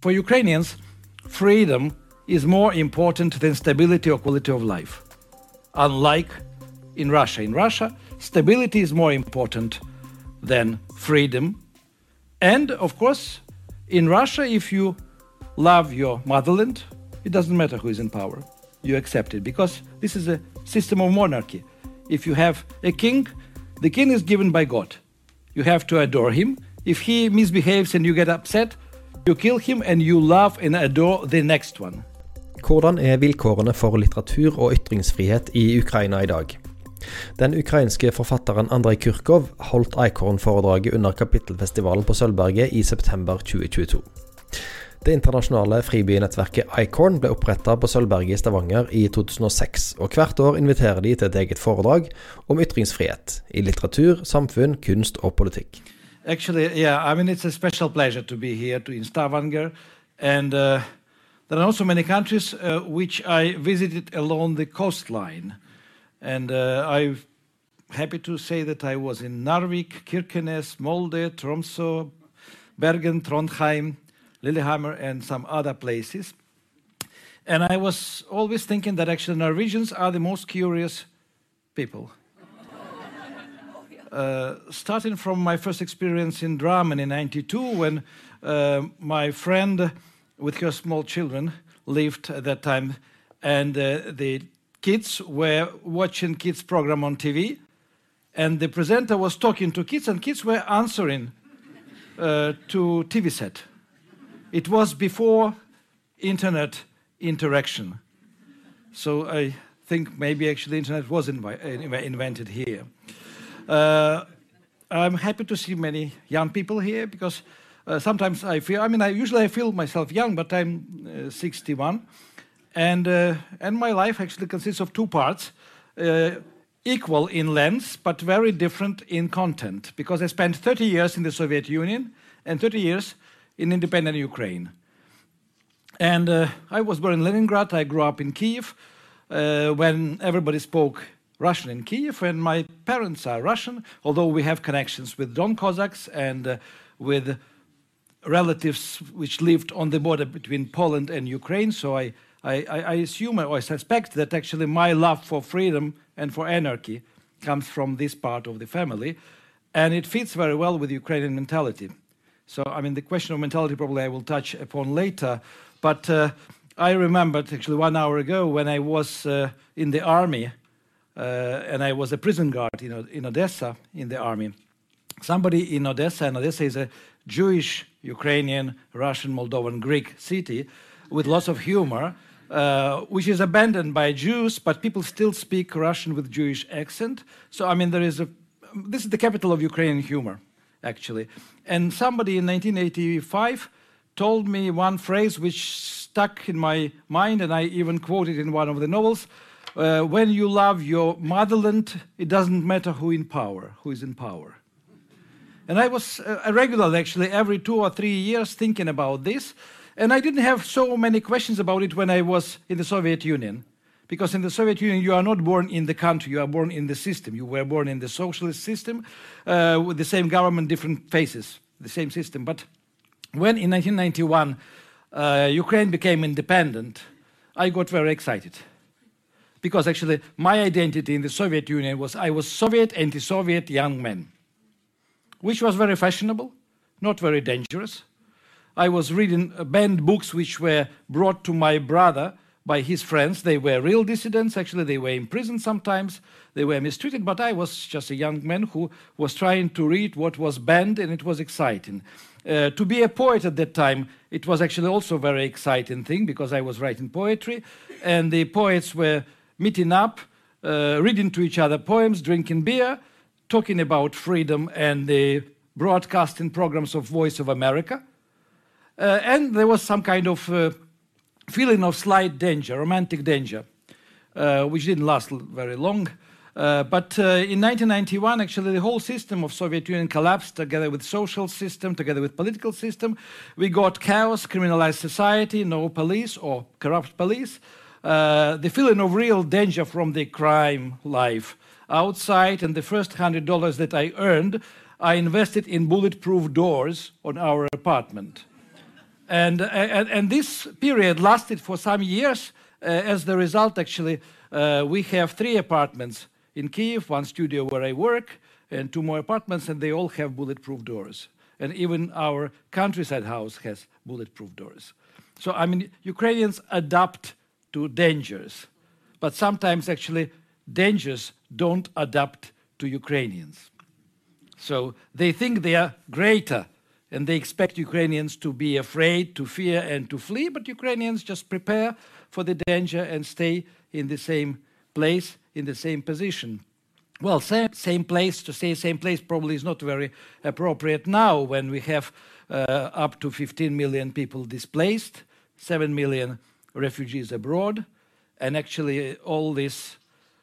For Ukrainians, freedom is more important than stability or quality of life. Unlike in Russia. In Russia, stability is more important than freedom. And of course, in Russia, if you love your motherland, it doesn't matter who is in power. You accept it because this is a system of monarchy. If you have a king, the king is given by God. You have to adore him. If he misbehaves and you get upset, you kill him and you love and adore the next one. Hvordan er vilkårene for litteratur og ytringsfrihet i Ukraina i dag? Den ukrainske forfatteren Andrej Kurkov holdt Eichhorn-foredraget under kapittelfestivalen på Sølvberget i september 2022. Det internasjonale fribynettverket Eichhorn ble oppretta på Sølvberget i Stavanger i 2006, og hvert år inviterer de til et eget foredrag om ytringsfrihet i litteratur, samfunn, kunst og politikk. Actually, yeah, I mean, it's a special pleasure to be here to, in Stavanger. And uh, there are also many countries uh, which I visited along the coastline. And uh, I'm happy to say that I was in Narvik, Kirkenes, Molde, Tromsø, Bergen, Trondheim, Lillehammer, and some other places. And I was always thinking that actually Norwegians are the most curious people. Uh, starting from my first experience in Drammen in 92, when uh, my friend with her small children lived at that time, and uh, the kids were watching kids program on TV, and the presenter was talking to kids, and kids were answering uh, to TV set. It was before internet interaction, so I think maybe actually internet was invi- invented here. Uh, I'm happy to see many young people here because uh, sometimes I feel, I mean, I usually I feel myself young, but I'm uh, 61. And, uh, and my life actually consists of two parts, uh, equal in length, but very different in content, because I spent 30 years in the Soviet Union and 30 years in independent Ukraine. And uh, I was born in Leningrad, I grew up in Kiev, uh, when everybody spoke Russian in Kiev, and my parents are Russian, although we have connections with Don Cossacks and uh, with relatives which lived on the border between Poland and Ukraine. So I I, I, assume or I suspect that actually my love for freedom and for anarchy comes from this part of the family, and it fits very well with Ukrainian mentality. So, I mean, the question of mentality probably I will touch upon later, but uh, I remembered actually one hour ago when I was uh, in the army and I was a prison guard in, in Odessa in the army. Somebody in Odessa, and Odessa is a Jewish, Ukrainian, Russian, Moldovan, Greek city with lots of humor uh, which is abandoned by Jews, but people still speak Russian with Jewish accent. So, I mean, there is a. This is the capital of Ukrainian humor, actually. And somebody in 1985 told me one phrase which stuck in my mind, and I even quoted in one of the novels. Uh, when you love your motherland, it doesn't matter who in power, who is in power. And I was uh, regularly, actually, every two or three years thinking about this. And I didn't have so many questions about it when I was in the Soviet Union. Because in the Soviet Union, you are not born in the country, you are born in the system. You were born in the socialist system uh, with the same government, different faces, the same system. But when in 1991 uh, Ukraine became independent, I got very excited. Because actually, my identity in the Soviet Union was I was Soviet, anti Soviet young man, which was very fashionable, not very dangerous. I was reading banned books which were brought to my brother by his friends. They were real dissidents. Actually, they were in prison sometimes. They were mistreated, but I was just a young man who was trying to read what was banned, and it was exciting. Uh, to be a poet at that time, it was actually also a very exciting thing because I was writing poetry, and the poets were meeting up, uh, reading to each other poems, drinking beer, talking about freedom and the broadcasting programs of Voice of America. Uh, and there was some kind of uh, feeling of slight danger, romantic danger, uh, which didn't last very long. Uh, but uh, in 1991, actually, the whole system of Soviet Union collapsed together with social system, together with political system. We got chaos, criminalized society, no police or corrupt police. Uh, the feeling of real danger from the crime life outside, and the first hundred dollars that I earned, I invested in bulletproof doors on our apartment. And, and, and this period lasted for some years. Uh, as the result, actually, uh, we have three apartments in Kiev, one studio where I work, and two more apartments, and they all have bulletproof doors. And even our countryside house has bulletproof doors. So, I mean, Ukrainians adapt to dangers, but sometimes actually dangers don't adapt to Ukrainians. So they think they are greater and they expect Ukrainians to be afraid, to fear, and to flee, but Ukrainians just prepare for the danger and stay in the same place, in the same position. Well, same, same place, to say same place probably is not very appropriate now when we have uh, up to 15 million people displaced, 7 million refugees abroad, and actually all this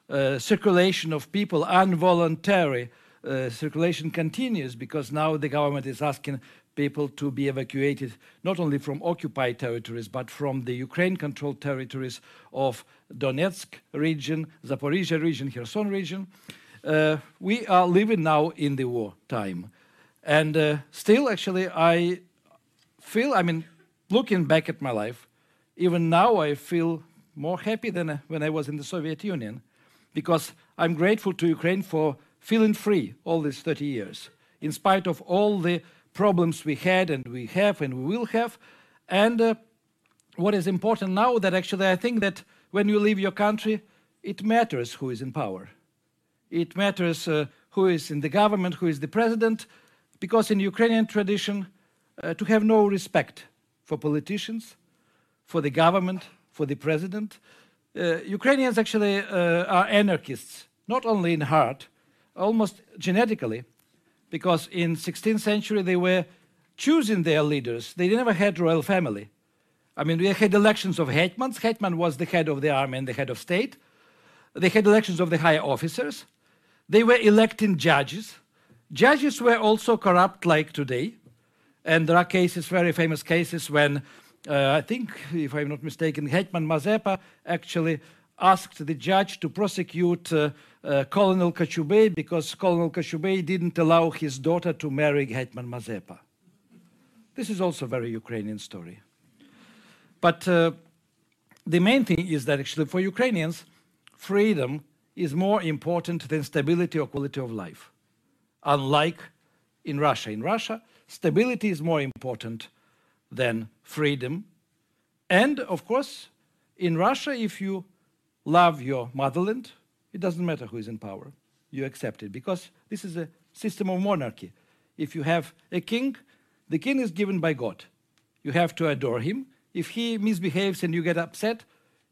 uh, circulation of people, involuntary uh, circulation continues because now the government is asking people to be evacuated not only from occupied territories but from the Ukraine controlled territories of Donetsk region, Zaporizhia region, Kherson region. Uh, we are living now in the war time. And uh, still, actually, I feel, I mean, looking back at my life, even now I feel more happy than uh, when I was in the Soviet Union because I'm grateful to Ukraine for feeling free all these 30 years, in spite of all the problems we had and we have and we will have. And uh, what is important now that actually I think that when you leave your country, it matters who is in power. It matters uh, who is in the government, who is the president, because in Ukrainian tradition, uh, to have no respect for politicians, for the government, for the president. Uh, Ukrainians actually uh, are anarchists, not only in heart, almost genetically, because in 16th century they were choosing their leaders. They never had royal family. I mean, we had elections of hetmans. Hetman was the head of the army and the head of state. They had elections of the higher officers. They were electing judges. Judges were also corrupt like today. And there are cases, very famous cases, when I think, if I'm not mistaken, Hetman Mazepa actually asked the judge to prosecute uh, uh, Colonel Kochubey because Colonel Kochubey didn't allow his daughter to marry Hetman Mazepa. This is also a very Ukrainian story. But uh, the main thing is that actually for Ukrainians, freedom is more important than stability or quality of life. Unlike in Russia. In Russia, stability is more important than freedom. And of course, in Russia, if you love your motherland, it doesn't matter who is in power. You accept it because this is a system of monarchy. If you have a king, the king is given by God. You have to adore him. If he misbehaves and you get upset,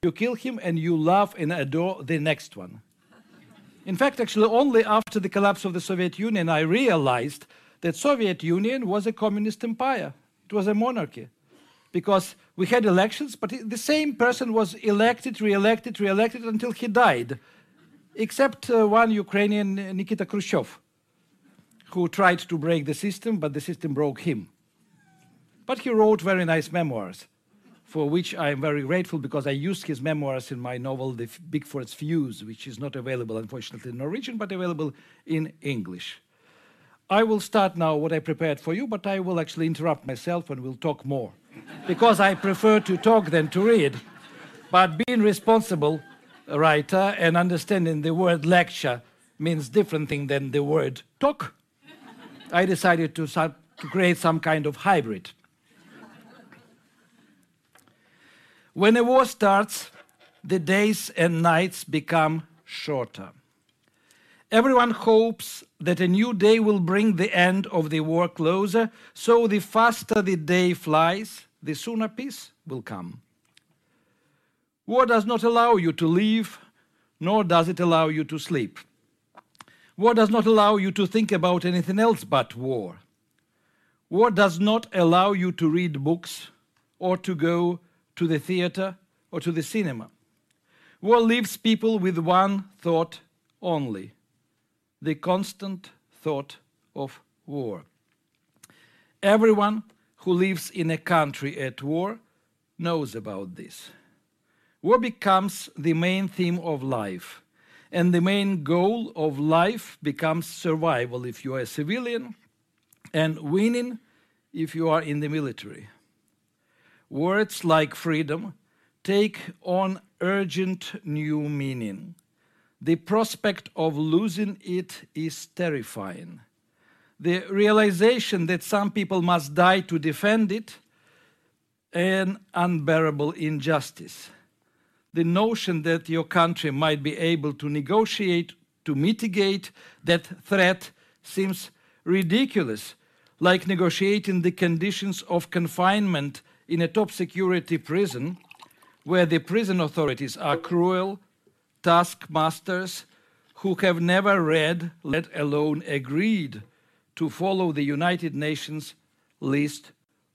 you kill him and you love and adore the next one. In fact, actually, only after the collapse of the Soviet Union, I realized that Soviet Union was a communist empire. It was a monarchy because we had elections, but the same person was elected, re-elected, re-elected until he died except uh, one Ukrainian, Nikita Khrushchev, who tried to break the system, but the system broke him. But he wrote very nice memoirs, for which I am very grateful because I used his memoirs in my novel, The Bickford's Fuse, which is not available, unfortunately, in Norwegian, but available in English. I will start now what I prepared for you, but I will actually interrupt myself and we'll talk more because I prefer to talk than to read. But being responsible writer and understanding the word lecture means different thing than the word talk, I decided to, to create some kind of hybrid. When a war starts, the days and nights become shorter. Everyone hopes that a new day will bring the end of the war closer, so the faster the day flies, the sooner peace will come. War does not allow you to leave, nor does it allow you to sleep. War does not allow you to think about anything else but war. War does not allow you to read books or to go to the theater or to the cinema. War leaves people with one thought only the constant thought of war. Everyone who lives in a country at war knows about this. War becomes the main theme of life. And the main goal of life becomes survival if you are a civilian, and winning if you are in the military. words like freedom take on urgent new meaning. The prospect of losing it is terrifying. The realization that some people must die to defend it, an unbearable injustice. The notion that your country might be able to negotiate to mitigate that threat seems ridiculous, like negotiating the conditions of confinement in a top security prison where the prison authorities are cruel taskmasters who have never read, let alone agreed, to follow the United Nations list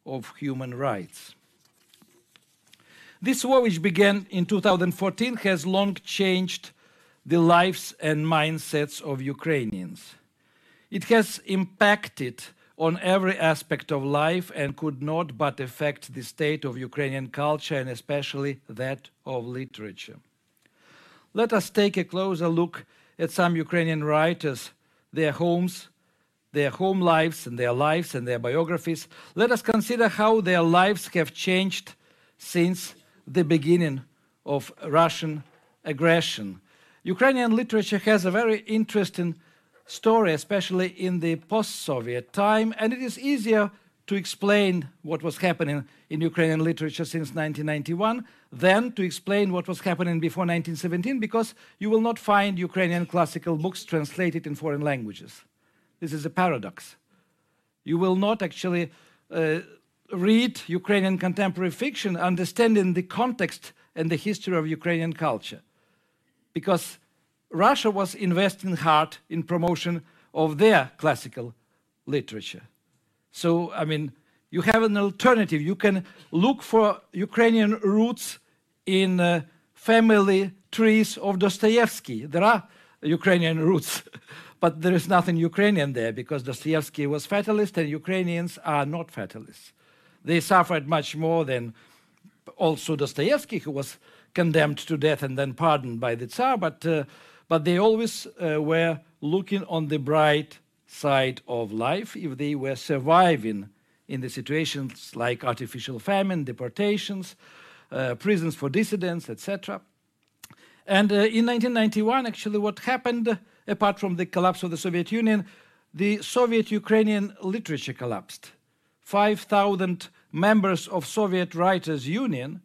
of human rights. This war, which began in 2014, has long changed the lives and mindsets of Ukrainians. It has impacted on every aspect of life and could not but affect the state of Ukrainian culture and especially that of literature. Let us take a closer look at some Ukrainian writers, their homes, their home lives and their lives and their biographies. Let us consider how their lives have changed since the beginning of Russian aggression. Ukrainian literature has a very interesting story, especially in the post Soviet time, and it is easier to explain what was happening in Ukrainian literature since 1991 than to explain what was happening before 1917 because you will not find Ukrainian classical books translated in foreign languages. This is a paradox. You will not actually uh, read Ukrainian contemporary fiction understanding the context and the history of Ukrainian culture because Russia was investing hard in promotion of their classical literature. So, I mean, you have an alternative. You can look for Ukrainian roots in uh, family trees of Dostoevsky. There are Ukrainian roots, but there is nothing Ukrainian there because Dostoevsky was fatalist and Ukrainians are not fatalists. They suffered much more than also Dostoevsky, who was condemned to death and then pardoned by the Tsar, but uh, but they always uh, were looking on the bright side of life if they were surviving in the situations like artificial famine, deportations, uh, prisons for dissidents, etc. And uh, in 1991, actually, what happened, apart from the collapse of the Soviet Union, the Soviet Ukrainian literature collapsed. 5,000 members of Soviet Writers Union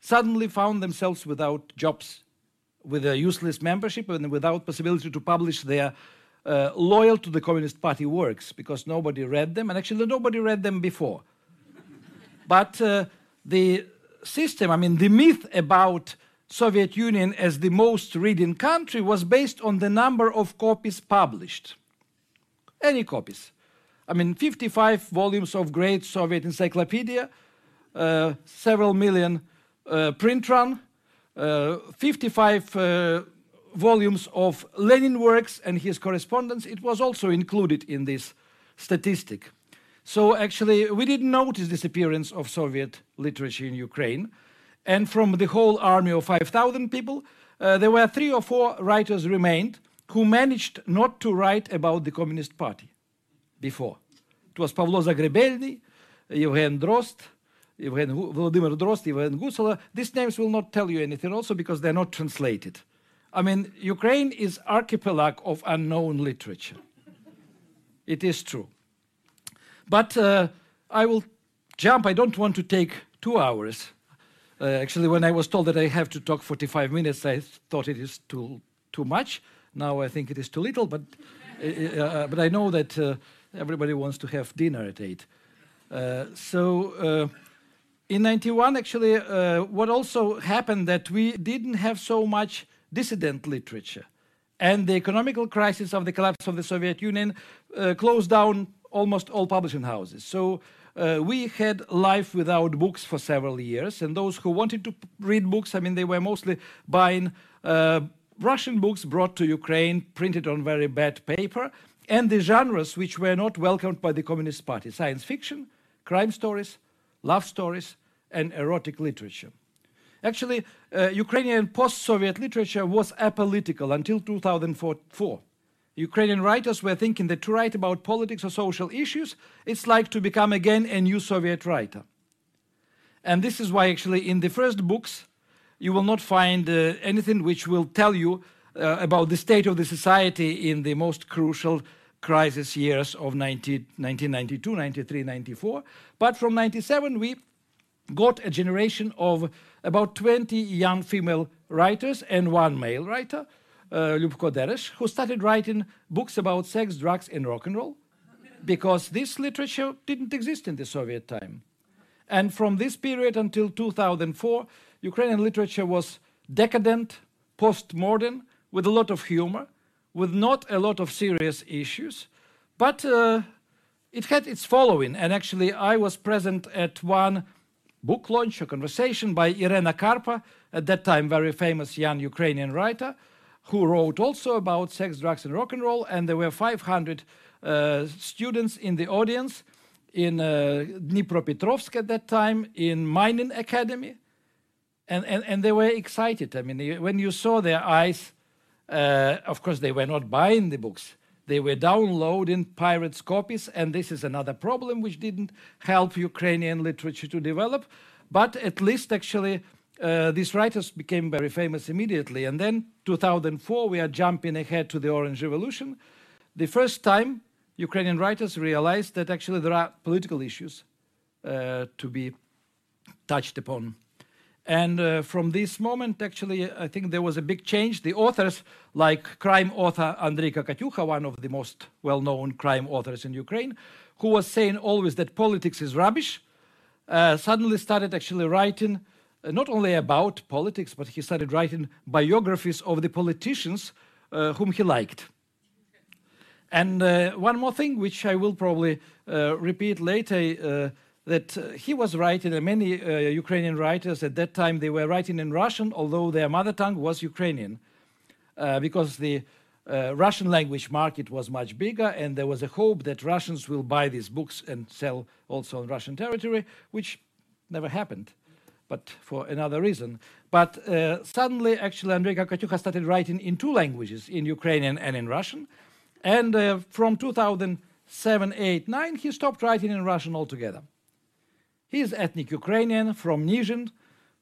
suddenly found themselves without jobs with a useless membership and without possibility to publish their uh, loyal to the Communist Party works because nobody read them, and actually nobody read them before. but uh, the system, I mean, the myth about Soviet Union as the most reading country was based on the number of copies published. Any copies. I mean, 55 volumes of great Soviet encyclopedia, uh, several million uh, print run, uh, 55 uh, volumes of Lenin works and his correspondence, it was also included in this statistic. So actually, we didn't notice disappearance of Soviet literature in Ukraine. And from the whole army of 5,000 people, uh, there were three or four writers remained who managed not to write about the Communist Party before. It was Pavlo Zagrebelny, Evgen Drost, Evgen Vladimir Drozd, Evgen Gusola. These names will not tell you anything also because they're not translated. I mean, Ukraine is archipelago of unknown literature. it is true. But uh, I will jump. I don't want to take two hours. Uh, actually, when I was told that I have to talk 45 minutes, I thought it is too, too much. Now I think it is too little, but, uh, uh but I know that uh, everybody wants to have dinner at 8. Uh, so in 91 actually uh, what also happened that we didn't have so much dissident literature. And the economical crisis of the collapse of the soviet union uh, closed down almost all publishing houses. So uh, we had life without books for several years. And those who wanted to read books i mean they were mostly buying uh, russian books brought to ukraine printed on very bad paper and the genres which were not welcomed by the communist party science fiction crime stories love stories, and erotic literature. Actually, uh, Ukrainian post-Soviet literature was apolitical until 2004. Ukrainian writers were thinking that to write about politics or social issues, it's like to become again a new Soviet writer. And this is why, actually, in the first books, you will not find uh, anything which will tell you uh, about the state of the society in the most crucial crisis years of 19, 1992, 93, 94. But from 97, we got a generation of about 20 young female writers and one male writer, uh, Ljubko Dereš, who started writing books about sex, drugs, and rock and roll, because this literature didn't exist in the Soviet time. And from this period until 2004, Ukrainian literature was decadent, postmodern, with a lot of humor, with not a lot of serious issues, but uh, it had its following. And actually, I was present at one book launch, a conversation by Irena Karpa, at that time very famous young Ukrainian writer, who wrote also about sex, drugs, and rock and roll. And there were 500 uh, students in the audience in uh, Dnipropetrovsk at that time, in Mining Academy. And, and, and they were excited. I mean, when you saw their eyes, uh, of course, they were not buying the books. They were downloading pirates' copies, and this is another problem which didn't help Ukrainian literature to develop. But at least, actually, uh, these writers became very famous immediately. And then, 2004, we are jumping ahead to the Orange Revolution. The first time Ukrainian writers realized that actually there are political issues uh, to be touched upon. And uh, from this moment, actually, I think there was a big change. The authors, like crime author Andrei Kokotyukha, one of the most well known crime authors in Ukraine, who was saying always that politics is rubbish, uh, suddenly started actually writing uh, not only about politics, but he started writing biographies of the politicians uh, whom he liked. And uh, one more thing, which I will probably uh, repeat later that uh, he was writing, and many uh, Ukrainian writers at that time, they were writing in Russian, although their mother tongue was Ukrainian, uh, because the uh, Russian language market was much bigger, and there was a hope that Russians will buy these books and sell also on Russian territory, which never happened, but for another reason. But uh, suddenly, actually, Andrei Kokotyukha started writing in two languages, in Ukrainian and in Russian. And uh, from 2007, 8, 9, he stopped writing in Russian altogether. He is ethnic Ukrainian from Nizhyn,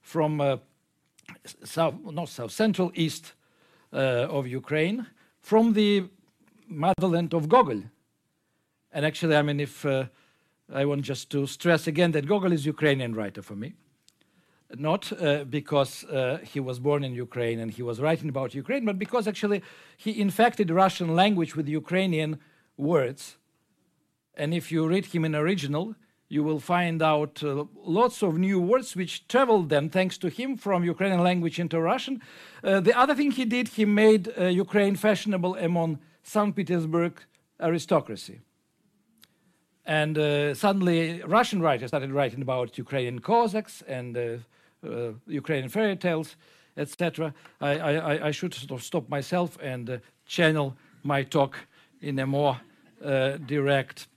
from uh, south, not south, central east uh, of Ukraine, from the motherland of Gogol. And actually, I mean, if uh, I want just to stress again that Gogol is Ukrainian writer for me, not uh, because uh, he was born in Ukraine and he was writing about Ukraine, but because actually he infected Russian language with Ukrainian words. And if you read him in original, you will find out uh, lots of new words which traveled then, thanks to him, from Ukrainian language into Russian. Uh, the other thing he did, he made uh, Ukraine fashionable among St. Petersburg aristocracy. And uh, suddenly, Russian writers started writing about Ukrainian Cossacks and uh, uh, Ukrainian fairy tales, etc. I, I, I, should sort of stop myself and channel my talk in a more direct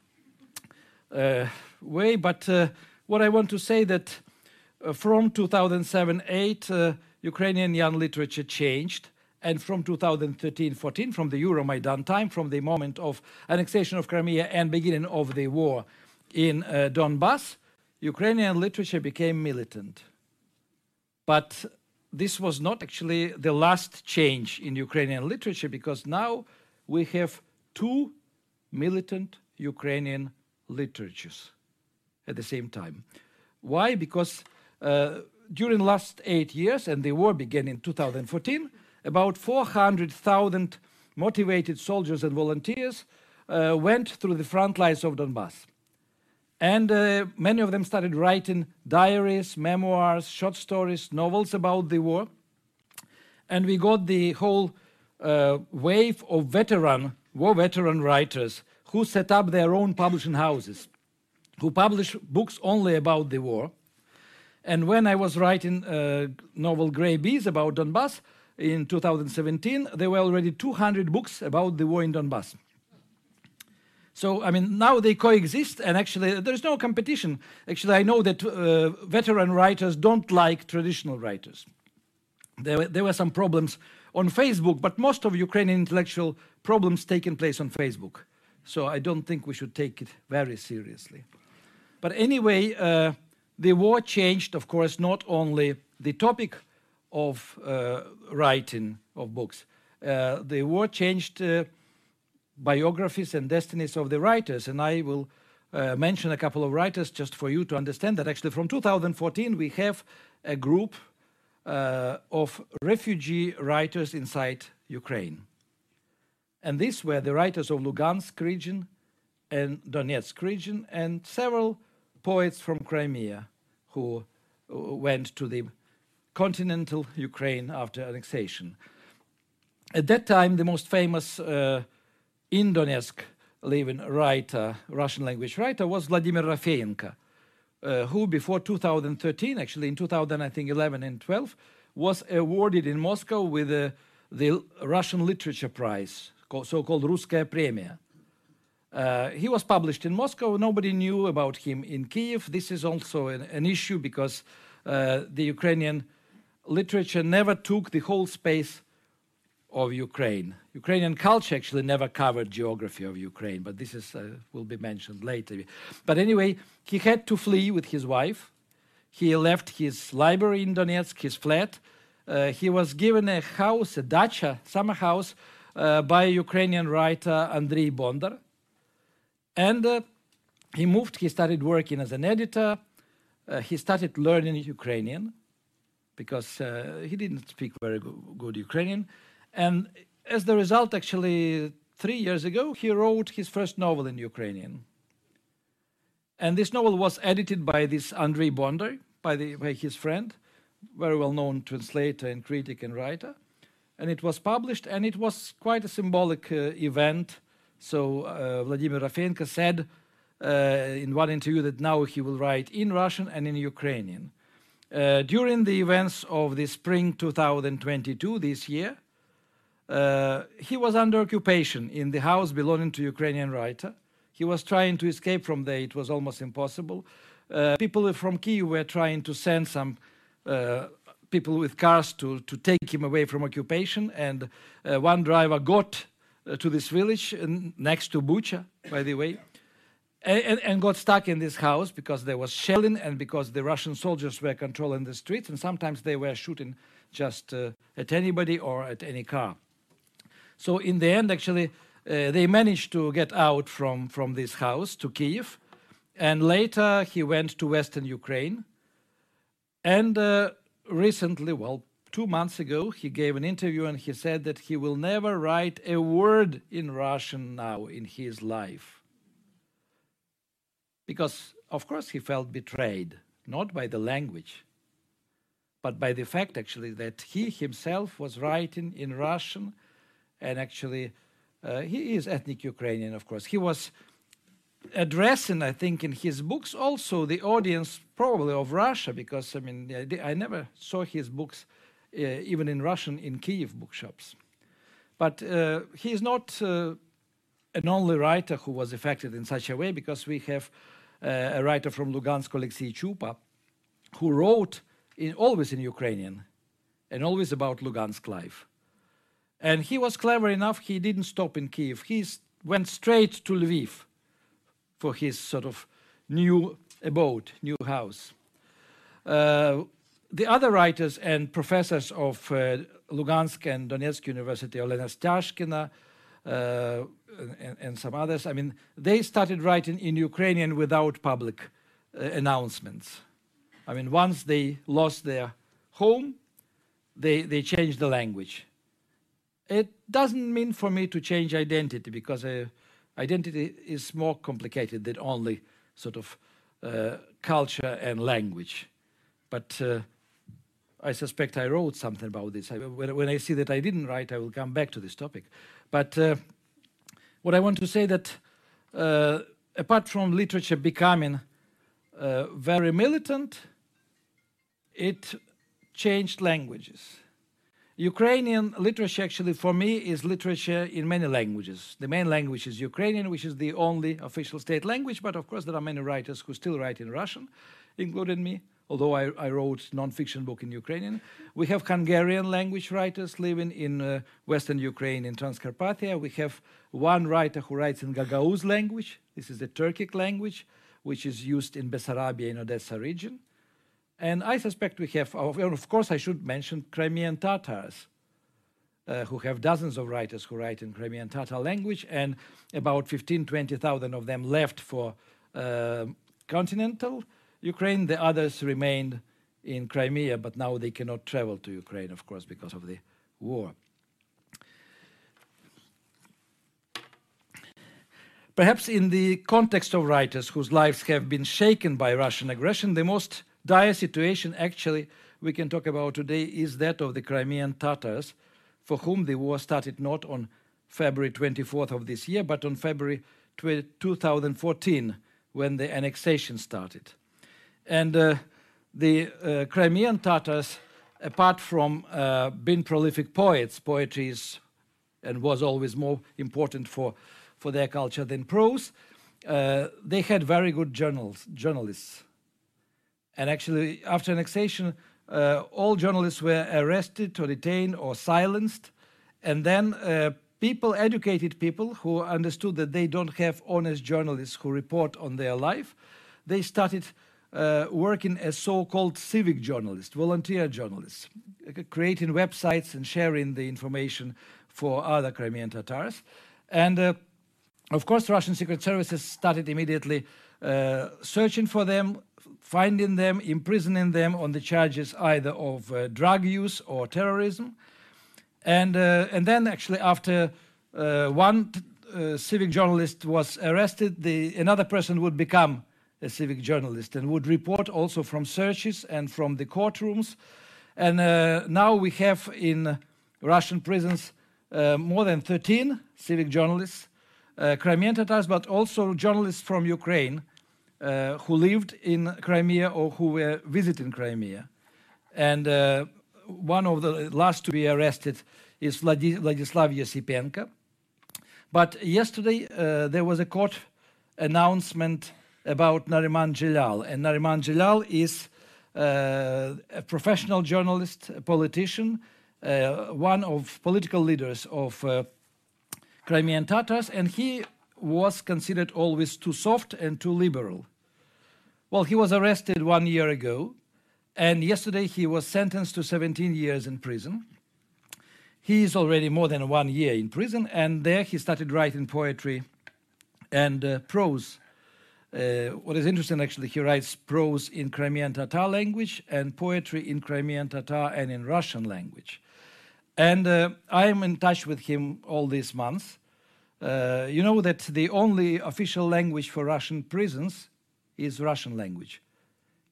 way. But uh, what I want to say that uh, from 2007-8, uh, Ukrainian young literature changed. And from 2013-14, from the Euromaidan time, from the moment of annexation of Crimea and beginning of the war in uh, Donbass, Ukrainian literature became militant. But this was not actually the last change in Ukrainian literature because now we have two militant Ukrainian literatures at the same time. Why? Because uh, during the last eight years, and the war began in 2014, about 400,000 motivated soldiers and volunteers uh, went through the front lines of Donbass. And uh, many of them started writing diaries, memoirs, short stories, novels about the war. And we got the whole uh, wave of veteran, war veteran writers who set up their own publishing houses who published books only about the war. And when I was writing uh, novel Grey Bees about Donbass in 2017, there were already 200 books about the war in Donbass. So, I mean, now they coexist, and actually, there's no competition. Actually, I know that uh, veteran writers don't like traditional writers. There, there were some problems on Facebook, but most of Ukrainian intellectual problems taking place on Facebook. So I don't think we should take it very seriously. But anyway, uh, the war changed, of course, not only the topic of uh, writing of books. Uh, the war changed uh, biographies and destinies of the writers, and I will uh, mention a couple of writers just for you to understand that actually from 2014 we have a group uh, of refugee writers inside Ukraine. And these were the writers of Lugansk region and Donetsk region and several poets from Crimea who uh, went to the continental Ukraine after annexation. At that time, the most famous uh, in Donetsk living writer, Russian language writer, was Vladimir Rafeenko, uh, who before 2013, actually in 2011 and 12, was awarded in Moscow with uh, the Russian Literature Prize, so-called Russkaya Premia. Uh, he was published in Moscow. Nobody knew about him in Kiev. This is also an, an issue because uh, the Ukrainian literature never took the whole space of Ukraine. Ukrainian culture actually never covered geography of Ukraine, but this is uh, will be mentioned later. But anyway, he had to flee with his wife. He left his library in Donetsk, his flat. Uh, he was given a house, a dacha, summer house, uh, by Ukrainian writer Andrei Bondar. And uh, he moved, he started working as an editor. Uh, he started learning Ukrainian because uh, he didn't speak very good Ukrainian. And as the result, actually, three years ago, he wrote his first novel in Ukrainian. And this novel was edited by this Andrei Bondar, by, the, by his friend, very well known translator and critic and writer. And it was published, and it was quite a symbolic uh, event. So uh, Vladimir Rafeenko said uh, in one interview that now he will write in Russian and in Ukrainian. During the events of the spring 2022, this year, uh, he was under occupation in the house belonging to Ukrainian writer. He was trying to escape from there. It was almost impossible. Uh, people from Kiev were trying to send some uh, people with cars to, to take him away from occupation. And uh, one driver got uh, to this village next to Bucha, by the way, and, and, got stuck in this house because there was shelling and because the Russian soldiers were controlling the streets. And sometimes they were shooting just at anybody or at any car. So in the end, actually, uh, they managed to get out from, from this house to Kiev. And later he went to Western Ukraine. And uh, recently, well, two months ago, he gave an interview and he said that he will never write a word in Russian now in his life. Because, of course, he felt betrayed, not by the language, but by the fact, actually, that he himself was writing in Russian and actually uh, he is ethnic Ukrainian, of course. He was addressing, I think, in his books also the audience probably of Russia, because I mean, I never saw his books uh, even in Russian in Kiev bookshops. But uh, he is not uh, an only writer who was affected in such a way, because we have uh, a writer from Lugansk, Alexei Chupa, who wrote in, always in Ukrainian and always about Lugansk life. And he was clever enough, he didn't stop in Kiev. He went straight to Lviv for his sort of new abode, new house. Uh, the other writers and professors of uh, Lugansk and Donetsk University, Olena Stashkina, uh, and, and, some others, I mean, they started writing in Ukrainian without public uh, announcements. I mean, once they lost their home, they, they changed the language. It doesn't mean for me to change identity because uh, identity is more complicated than only sort of uh, culture and language. But uh, I suspect I wrote something about this. I, when, when, I see that I didn't write, I will come back to this topic. But uh, what I want to say that uh, apart from literature becoming uh, very militant, it changed languages. Ukrainian literature, actually, for me, is literature in many languages. The main language is Ukrainian, which is the only official state language, but of course, there are many writers who still write in Russian, including me, although I, I wrote non-fiction book in Ukrainian. We have Hungarian language writers living in uh, Western Ukraine, in Transcarpathia. We have one writer who writes in Gagauz language. This is the Turkic language, which is used in Bessarabia in Odessa region. And I suspect we have, of course, I should mention Crimean Tatars, uh, who have dozens of writers who write in Crimean Tatar language, and about 15, 20,000 of them left for uh, continental Ukraine. The others remained in Crimea, but now they cannot travel to Ukraine, of course, because of the war. Perhaps in the context of writers whose lives have been shaken by Russian aggression, the most dire situation actually we can talk about today is that of the Crimean Tatars, for whom the war started not on February 24th of this year, but on February 2014, when the annexation started. And uh, the uh, Crimean Tatars, apart from uh, being prolific poets, poetry is and was always more important for for their culture than prose. Uh, they had very good journals, journalists. And actually, after annexation, uh, all journalists were arrested or detained or silenced. And then uh, people, educated people who understood that they don't have honest journalists who report on their life, they started uh, working as so-called civic journalists, volunteer journalists, creating websites and sharing the information for other Crimean Tatars. And uh, of course, Russian secret services started immediately uh, searching for them, finding them, imprisoning them on the charges either of uh, drug use or terrorism. And, uh, and then, actually, after uh, one uh, civic journalist was arrested, the, another person would become a civic journalist and would report also from searches and from the courtrooms. And uh, now we have in Russian prisons more than 13 civic journalists uh, Crimean Tatars, but also journalists from Ukraine uh, who lived in Crimea or who were visiting Crimea. And uh, one of the last to be arrested is Vladislav Yosipenko. But yesterday uh, there was a court announcement about Nariman Jilal. And Nariman Jilal is uh, a professional journalist, a politician, uh, one of political leaders of Crimean Tatars, and he was considered always too soft and too liberal. Well, he was arrested one year ago, and yesterday he was sentenced to 17 years in prison. He is already more than one year in prison, and there he started writing poetry and uh, prose. Uh, what is interesting, actually, he writes prose in Crimean Tatar language and poetry in Crimean Tatar and in Russian language. And uh, I am in touch with him all these months. Uh, you know that the only official language for Russian prisons is Russian language.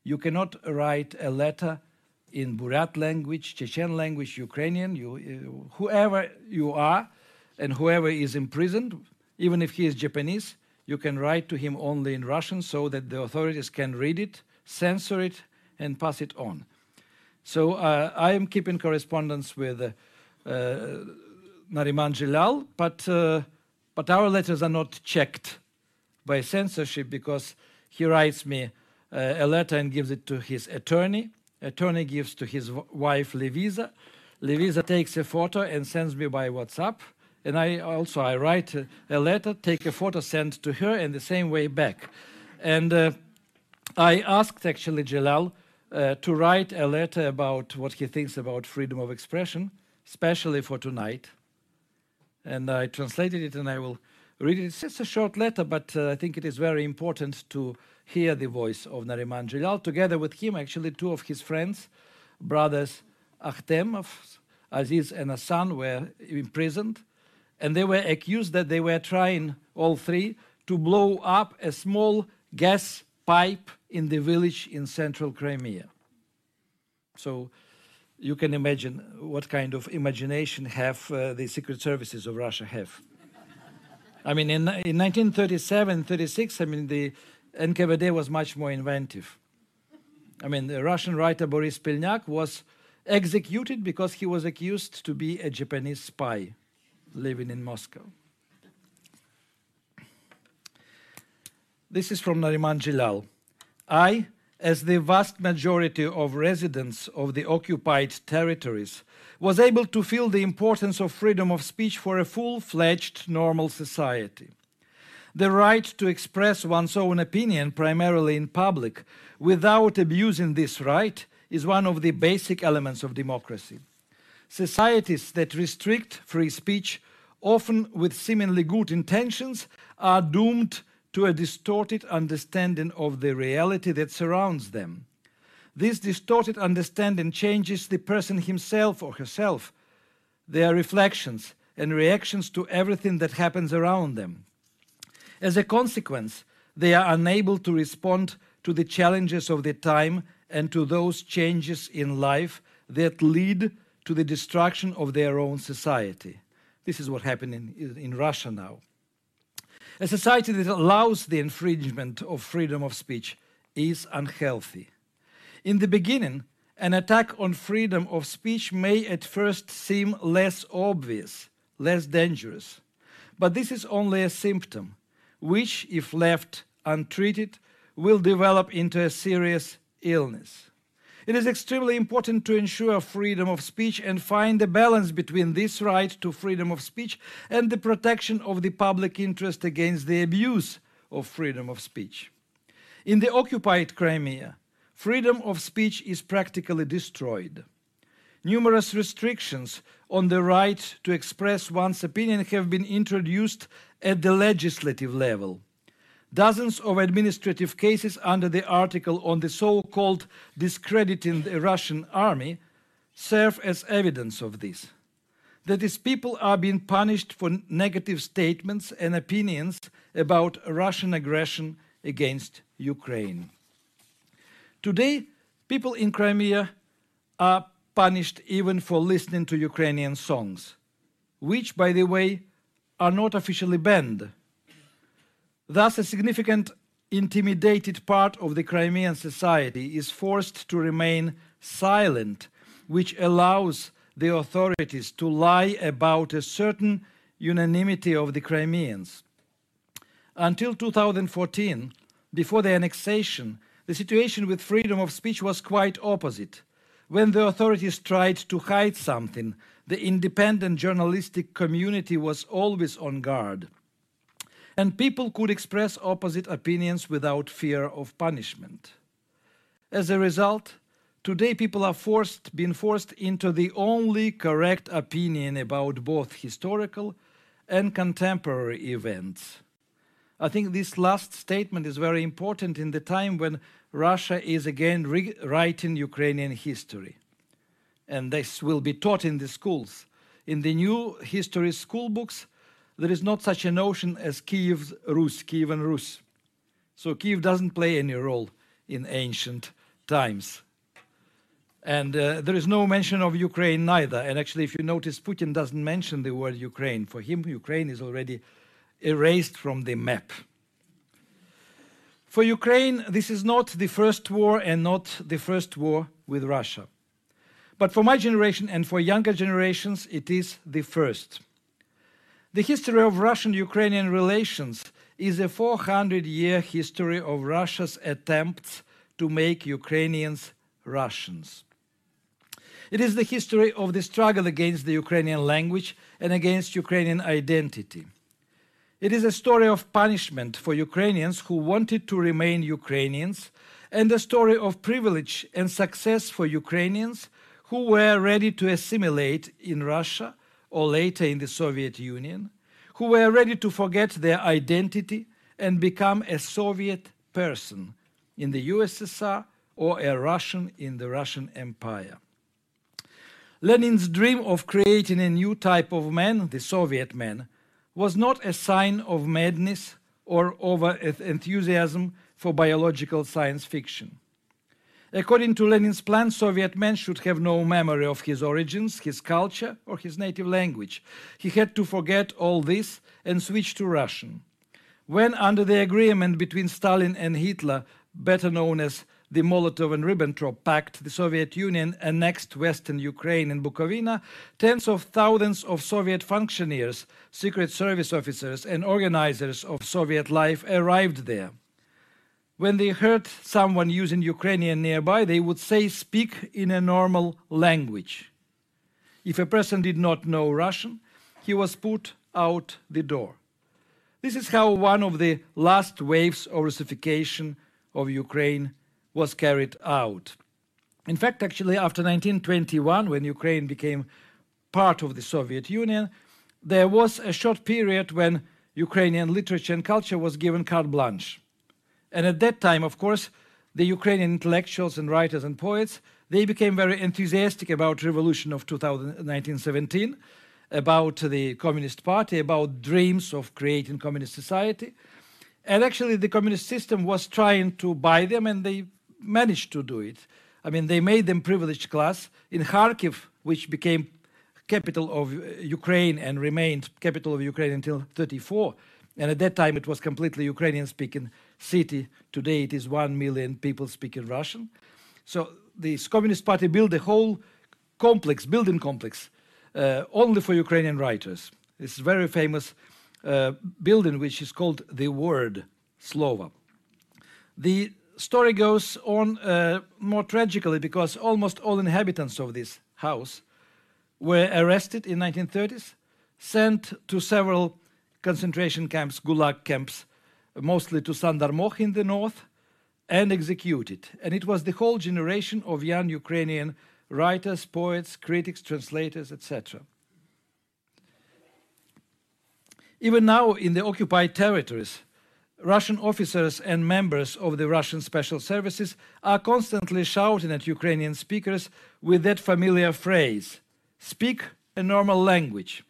You cannot write a letter in Buryat language, Chechen language, Ukrainian, you, uh, whoever you are and whoever is imprisoned, even if he is Japanese, you can write to him only in Russian so that the authorities can read it, censor it, and pass it on. So uh, I am keeping correspondence with uh, Nariman Jilal, but uh, but our letters are not checked by censorship because he writes me uh, a letter and gives it to his attorney. Attorney gives to his wife Levisa. Levisa takes a photo and sends me by WhatsApp. And I also I write a, letter, take a photo, send to her, and the same way back. And uh, I asked actually Jalal uh, to write a letter about what he thinks about freedom of expression, especially for tonight and I translated it and I will read it. It's just a short letter, but uh, I think it is very important to hear the voice of Nariman Jilal. Together with him, actually, two of his friends, brothers Akhtemov Aziz and Hassan, were imprisoned, and they were accused that they were trying, all three, to blow up a small gas pipe in the village in central Crimea. So you can imagine what kind of imagination have uh, the secret services of Russia have. I mean, in, in 1937, 36, I mean, the NKVD was much more inventive. I mean, the Russian writer Boris Pilnyak was executed because he was accused to be a Japanese spy living in Moscow. This is from Nariman Jilal. I, as the vast majority of residents of the occupied territories was able to feel the importance of freedom of speech for a full fledged normal society. The right to express one's own opinion, primarily in public, without abusing this right, is one of the basic elements of democracy. Societies that restrict free speech, often with seemingly good intentions, are doomed to a distorted understanding of the reality that surrounds them. This distorted understanding changes the person himself or herself, their reflections and reactions to everything that happens around them. As a consequence, they are unable to respond to the challenges of the time and to those changes in life that lead to the destruction of their own society. This is what happened in, in Russia now. A society that allows the infringement of freedom of speech is unhealthy. In the beginning, an attack on freedom of speech may at first seem less obvious, less dangerous. But this is only a symptom, which, if left untreated, will develop into a serious illness. It is extremely important to ensure freedom of speech and find a balance between this right to freedom of speech and the protection of the public interest against the abuse of freedom of speech. In the occupied Crimea, freedom of speech is practically destroyed. Numerous restrictions on the right to express one's opinion have been introduced at the legislative level. Dozens of administrative cases under the article on the so called discrediting the Russian army serve as evidence of this. That is, people are being punished for negative statements and opinions about Russian aggression against Ukraine. Today, people in Crimea are punished even for listening to Ukrainian songs, which, by the way, are not officially banned Thus, a significant intimidated part of the Crimean society is forced to remain silent, which allows the authorities to lie about a certain unanimity of the Crimeans. Until 2014, before the annexation, the situation with freedom of speech was quite opposite. When the authorities tried to hide something, the independent journalistic community was always on guard and people could express opposite opinions without fear of punishment. As a result, today people are forced, being forced into the only correct opinion about both historical and contemporary events. I think this last statement is very important in the time when Russia is again rewriting Ukrainian history. And this will be taught in the schools. In the new history school books, there is not such a notion as Kiev Rus, Kievan Rus. So Kiev doesn't play any role in ancient times. And uh, there is no mention of Ukraine neither. And actually, if you notice, Putin doesn't mention the word Ukraine. For him, Ukraine is already erased from the map. For Ukraine, this is not the first war and not the first war with Russia. But for my generation and for younger generations, it is the first. The history of Russian Ukrainian relations is a 400 year history of Russia's attempts to make Ukrainians Russians. It is the history of the struggle against the Ukrainian language and against Ukrainian identity. It is a story of punishment for Ukrainians who wanted to remain Ukrainians and a story of privilege and success for Ukrainians who were ready to assimilate in Russia or later in the Soviet Union, who were ready to forget their identity and become a Soviet person in the USSR or a Russian in the Russian Empire. Lenin's dream of creating a new type of man, the Soviet man, was not a sign of madness or over enthusiasm for biological science fiction. According to Lenin's plan, Soviet man should have no memory of his origins, his culture, or his native language. He had to forget all this and switch to Russian. When, under the agreement between Stalin and Hitler, better known as the Molotov and Ribbentrop Pact, the Soviet Union annexed Western Ukraine and Bukovina, tens of thousands of Soviet functionaries, secret service officers, and organizers of Soviet life arrived there when they heard someone using Ukrainian nearby, they would say, speak in a normal language. If a person did not know Russian, he was put out the door. This is how one of the last waves of Russification of Ukraine was carried out. In fact, actually, after 1921, when Ukraine became part of the Soviet Union, there was a short period when Ukrainian literature and culture was given carte blanche. And at that time, of course, the Ukrainian intellectuals and writers and poets, they became very enthusiastic about revolution of 1917, about the Communist Party, about dreams of creating communist society. And actually, the communist system was trying to buy them, and they managed to do it. I mean, they made them privileged class. In Kharkiv, which became capital of Ukraine and remained capital of Ukraine until 34, and at that time it was completely Ukrainian-speaking city. Today it is one million people speaking Russian. So the Communist Party built a whole complex, building complex, uh, only for Ukrainian writers. A very famous uh, building which is called the Word, Slovo. The story goes on uh, more tragically because almost all inhabitants of this house were arrested in 1930s, sent to several concentration camps, gulag camps, mostly to Sandarmokh in the north, and executed. And it was the whole generation of young Ukrainian writers, poets, critics, translators, etc. Even now, in the occupied territories, Russian officers and members of the Russian special services are constantly shouting at Ukrainian speakers with that familiar phrase speak a normal language.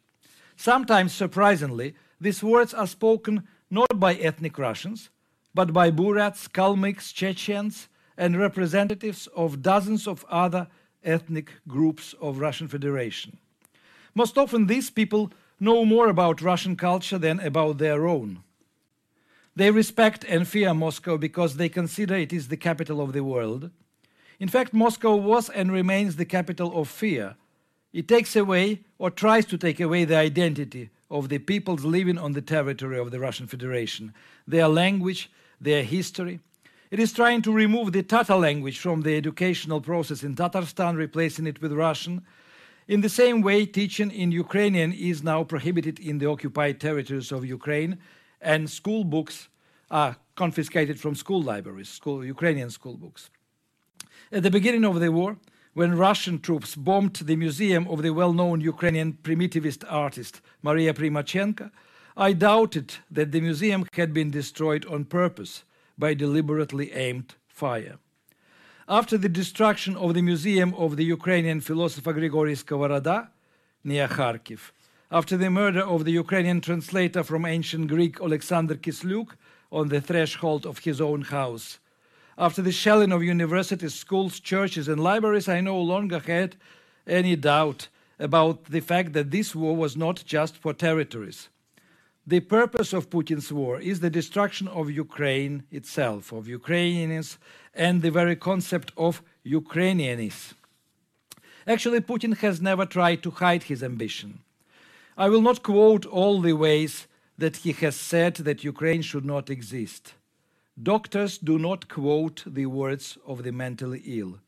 Sometimes, surprisingly, these words are spoken not by ethnic Russians, but by Buryats, Kalmyks, Chechens, and representatives of dozens of other ethnic groups of Russian Federation. Most often, these people know more about Russian culture than about their own. They respect and fear Moscow because they consider it is the capital of the world. In fact, Moscow was and remains the capital of fear. It takes away or tries to take away the identity of the peoples living on the territory of the Russian Federation, their language, their history. It is trying to remove the Tatar language from the educational process in Tatarstan, replacing it with Russian. In the same way, teaching in Ukrainian is now prohibited in the occupied territories of Ukraine, and school books are confiscated from school libraries, school, Ukrainian school books. At the beginning of the war, when Russian troops bombed the museum of the well known Ukrainian primitivist artist Maria Primachenko, I doubted that the museum had been destroyed on purpose by deliberately aimed fire. After the destruction of the museum of the Ukrainian philosopher Grigory Skovoroda near Kharkiv, after the murder of the Ukrainian translator from ancient Greek Alexander Kisluk on the threshold of his own house, after the shelling of universities, schools, churches, and libraries, I no longer had any doubt about the fact that this war was not just for territories. The purpose of Putin's war is the destruction of Ukraine itself, of Ukrainians, and the very concept of Ukrainianism. Actually, Putin has never tried to hide his ambition. I will not quote all the ways that he has said that Ukraine should not exist. Doctors do not quote the words of the mentally ill,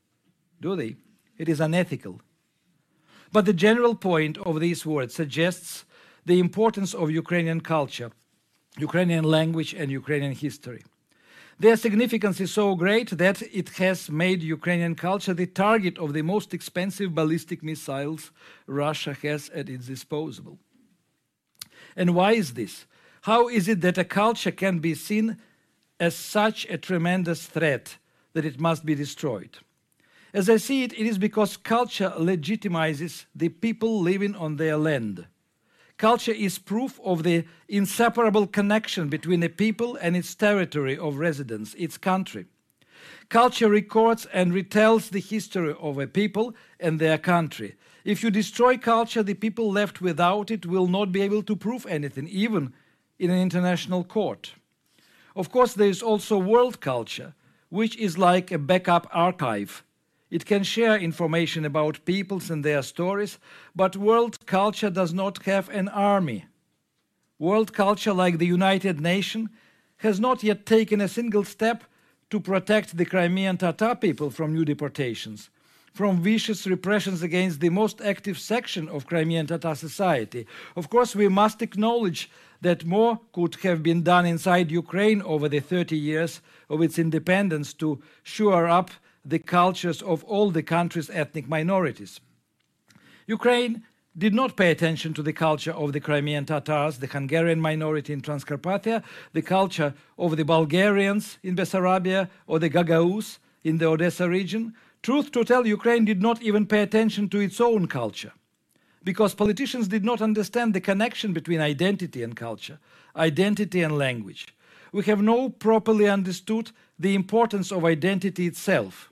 do they? It is unethical. But the general point of these words suggests the importance of Ukrainian culture, Ukrainian language, and Ukrainian history. Their significance is so great that it has made Ukrainian culture the target of the most expensive ballistic missiles Russia has at its disposal. And why is this? How is it that a culture can be seen as such a tremendous threat that it must be destroyed? As I see it, it is because culture legitimizes the people living on their land. Culture is proof of the inseparable connection between a people and its territory of residence, its country. Culture records and retells the history of a people and their country. If you destroy culture, the people left without it will not be able to prove anything, even in an international court. Of course, there is also world culture, which is like a backup archive it can share information about peoples and their stories, but world culture does not have an army. World culture, like the United Nations, has not yet taken a single step to protect the Crimean Tatar people from new deportations, from vicious repressions against the most active section of Crimean Tatar society. Of course, we must acknowledge that more could have been done inside Ukraine over the 30 years of its independence to shore up the cultures of all the country's ethnic minorities. Ukraine did not pay attention to the culture of the Crimean Tatars, the Hungarian minority in Transcarpathia, the culture of the Bulgarians in Bessarabia, or the Gagauz in the Odessa region. Truth to tell, Ukraine did not even pay attention to its own culture because politicians did not understand the connection between identity and culture, identity and language. We have not properly understood the importance of identity itself.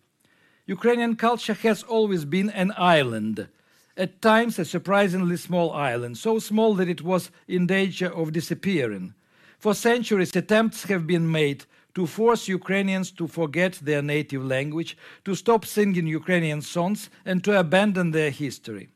Ukrainian culture has always been an island, at times a surprisingly small island, so small that it was in danger of disappearing. For centuries, attempts have been made to force Ukrainians to forget their native language, to stop singing Ukrainian songs, and to abandon their history.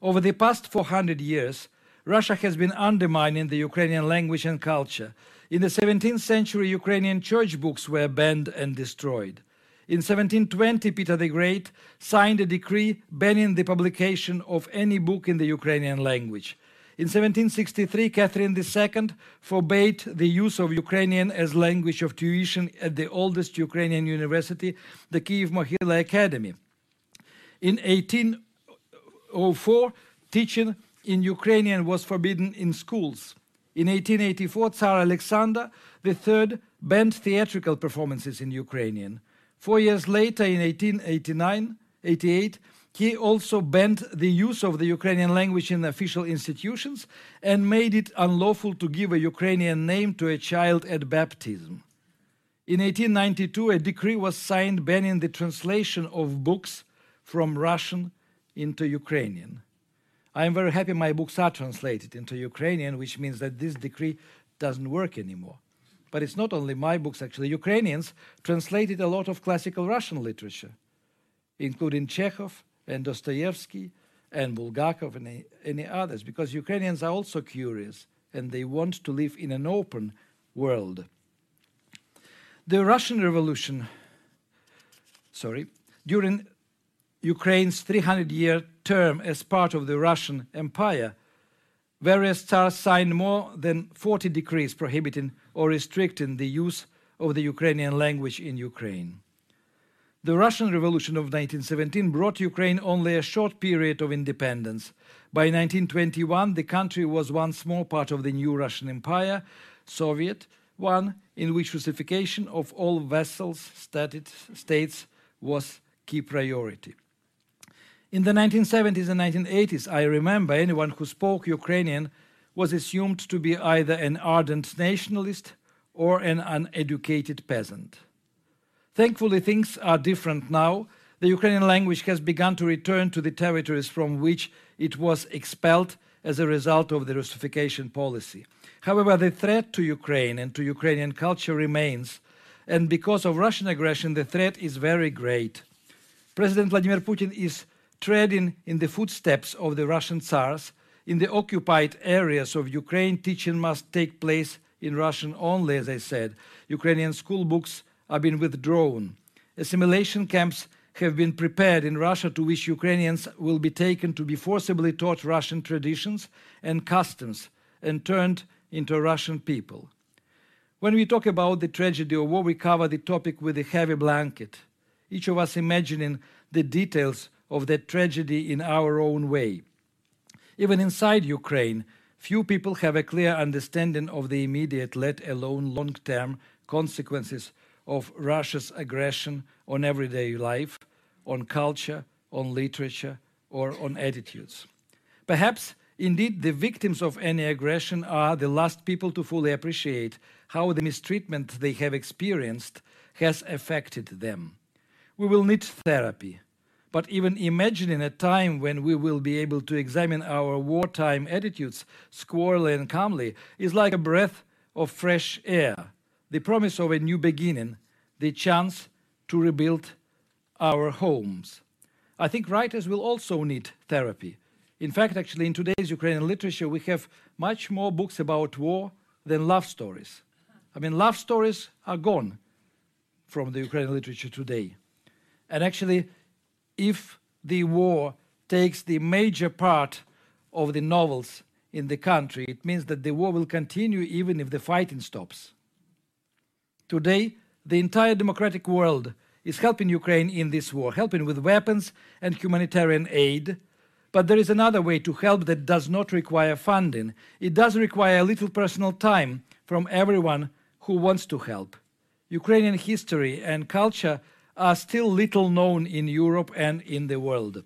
Over the past 400 years, Russia has been undermining the Ukrainian language and culture. In the 17th century, Ukrainian church books were banned and destroyed. In 1720, Peter the Great signed a decree banning the publication of any book in the Ukrainian language. In 1763, Catherine II forbade the use of Ukrainian as language of tuition at the oldest Ukrainian university, the Kiev Mohyla Academy. In 1804, teaching in Ukrainian was forbidden in schools. In 1884, Tsar Alexander III banned theatrical performances in Ukrainian. Four years later, in 1889 88, he also banned the use of the Ukrainian language in official institutions and made it unlawful to give a Ukrainian name to a child at baptism. In 1892, a decree was signed banning the translation of books from Russian into Ukrainian. I am very happy my books are translated into Ukrainian, which means that this decree doesn't work anymore. But it's not only my books, actually. Ukrainians translated a lot of classical Russian literature, including Chekhov and Dostoevsky and Bulgakov and any others, because Ukrainians are also curious and they want to live in an open world. The Russian Revolution, sorry, during Ukraine's 300 year term as part of the Russian Empire, various tsars signed more than 40 decrees prohibiting or restricting the use of the Ukrainian language in Ukraine. The Russian Revolution of 1917 brought Ukraine only a short period of independence. By 1921, the country was once more part of the new Russian Empire, Soviet one, in which russification of all vassals states was key priority. In the 1970s and 1980s, I remember anyone who spoke Ukrainian was assumed to be either an ardent nationalist or an uneducated peasant. Thankfully, things are different now. The Ukrainian language has begun to return to the territories from which it was expelled as a result of the Russification policy. However, the threat to Ukraine and to Ukrainian culture remains, and because of Russian aggression, the threat is very great. President Vladimir Putin is treading in the footsteps of the Russian Tsars in the occupied areas of Ukraine, teaching must take place in Russian only, as I said. Ukrainian school books are being withdrawn. Assimilation camps have been prepared in Russia to which Ukrainians will be taken to be forcibly taught Russian traditions and customs and turned into Russian people. When we talk about the tragedy of war, we cover the topic with a heavy blanket, each of us imagining the details of that tragedy in our own way. Even inside Ukraine, few people have a clear understanding of the immediate, let alone long term, consequences of Russia's aggression on everyday life, on culture, on literature, or on attitudes. Perhaps, indeed, the victims of any aggression are the last people to fully appreciate how the mistreatment they have experienced has affected them. We will need therapy, but even imagining a time when we will be able to examine our wartime attitudes squarely and calmly is like a breath of fresh air, the promise of a new beginning, the chance to rebuild our homes. I think writers will also need therapy. In fact, actually, in today's Ukrainian literature, we have much more books about war than love stories. I mean, love stories are gone from the Ukrainian literature today. And actually, if the war takes the major part of the novels in the country, it means that the war will continue even if the fighting stops. Today, the entire democratic world is helping Ukraine in this war, helping with weapons and humanitarian aid. But there is another way to help that does not require funding. It does require a little personal time from everyone who wants to help. Ukrainian history and culture are still little known in Europe and in the world.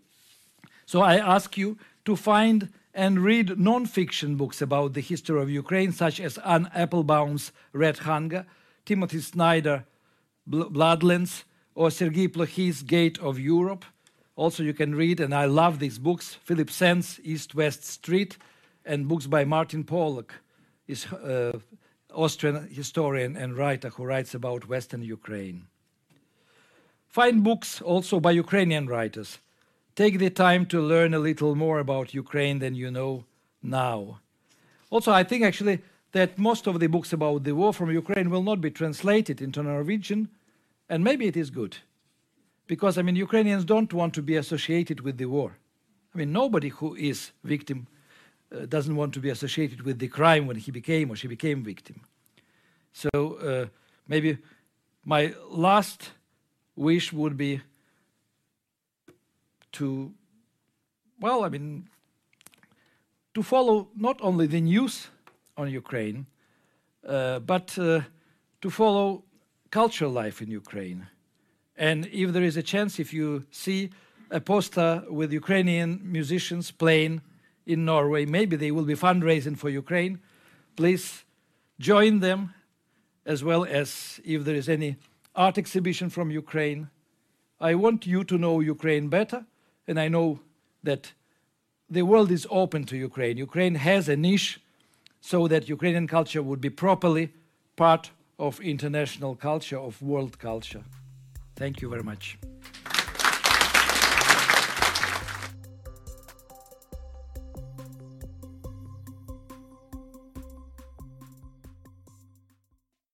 So I ask you to find and read non-fiction books about the history of Ukraine, such as Anne Applebaum's Red Hunger, Timothy Snyder, Bloodlands, or Sergei Plokhy's Gate of Europe. Also, you can read, and I love these books, Philippe Sands, East West Street, and books by Martin Pollack, is uh, Austrian historian and writer who writes about Western Ukraine. Find books also by Ukrainian writers. Take the time to learn a little more about Ukraine than you know now. Also, I think actually that most of the books about the war from Ukraine will not be translated into Norwegian, and maybe it is good. Because, I mean, Ukrainians don't want to be associated with the war. I mean, nobody who is victim uh, doesn't want to be associated with the crime when he became or she became victim. So uh, maybe my last wish would be to, well, I mean, to follow not only the news on Ukraine, uh, but uh, to follow cultural life in Ukraine. And if there is a chance, if you see a poster with Ukrainian musicians playing in Norway, maybe they will be fundraising for Ukraine, please join them, as well as if there is any art exhibition from Ukraine. I want you to know Ukraine better, and I know that the world is open to Ukraine. Ukraine has a niche so that Ukrainian culture would be properly part of international culture, of world culture. Thank you very much.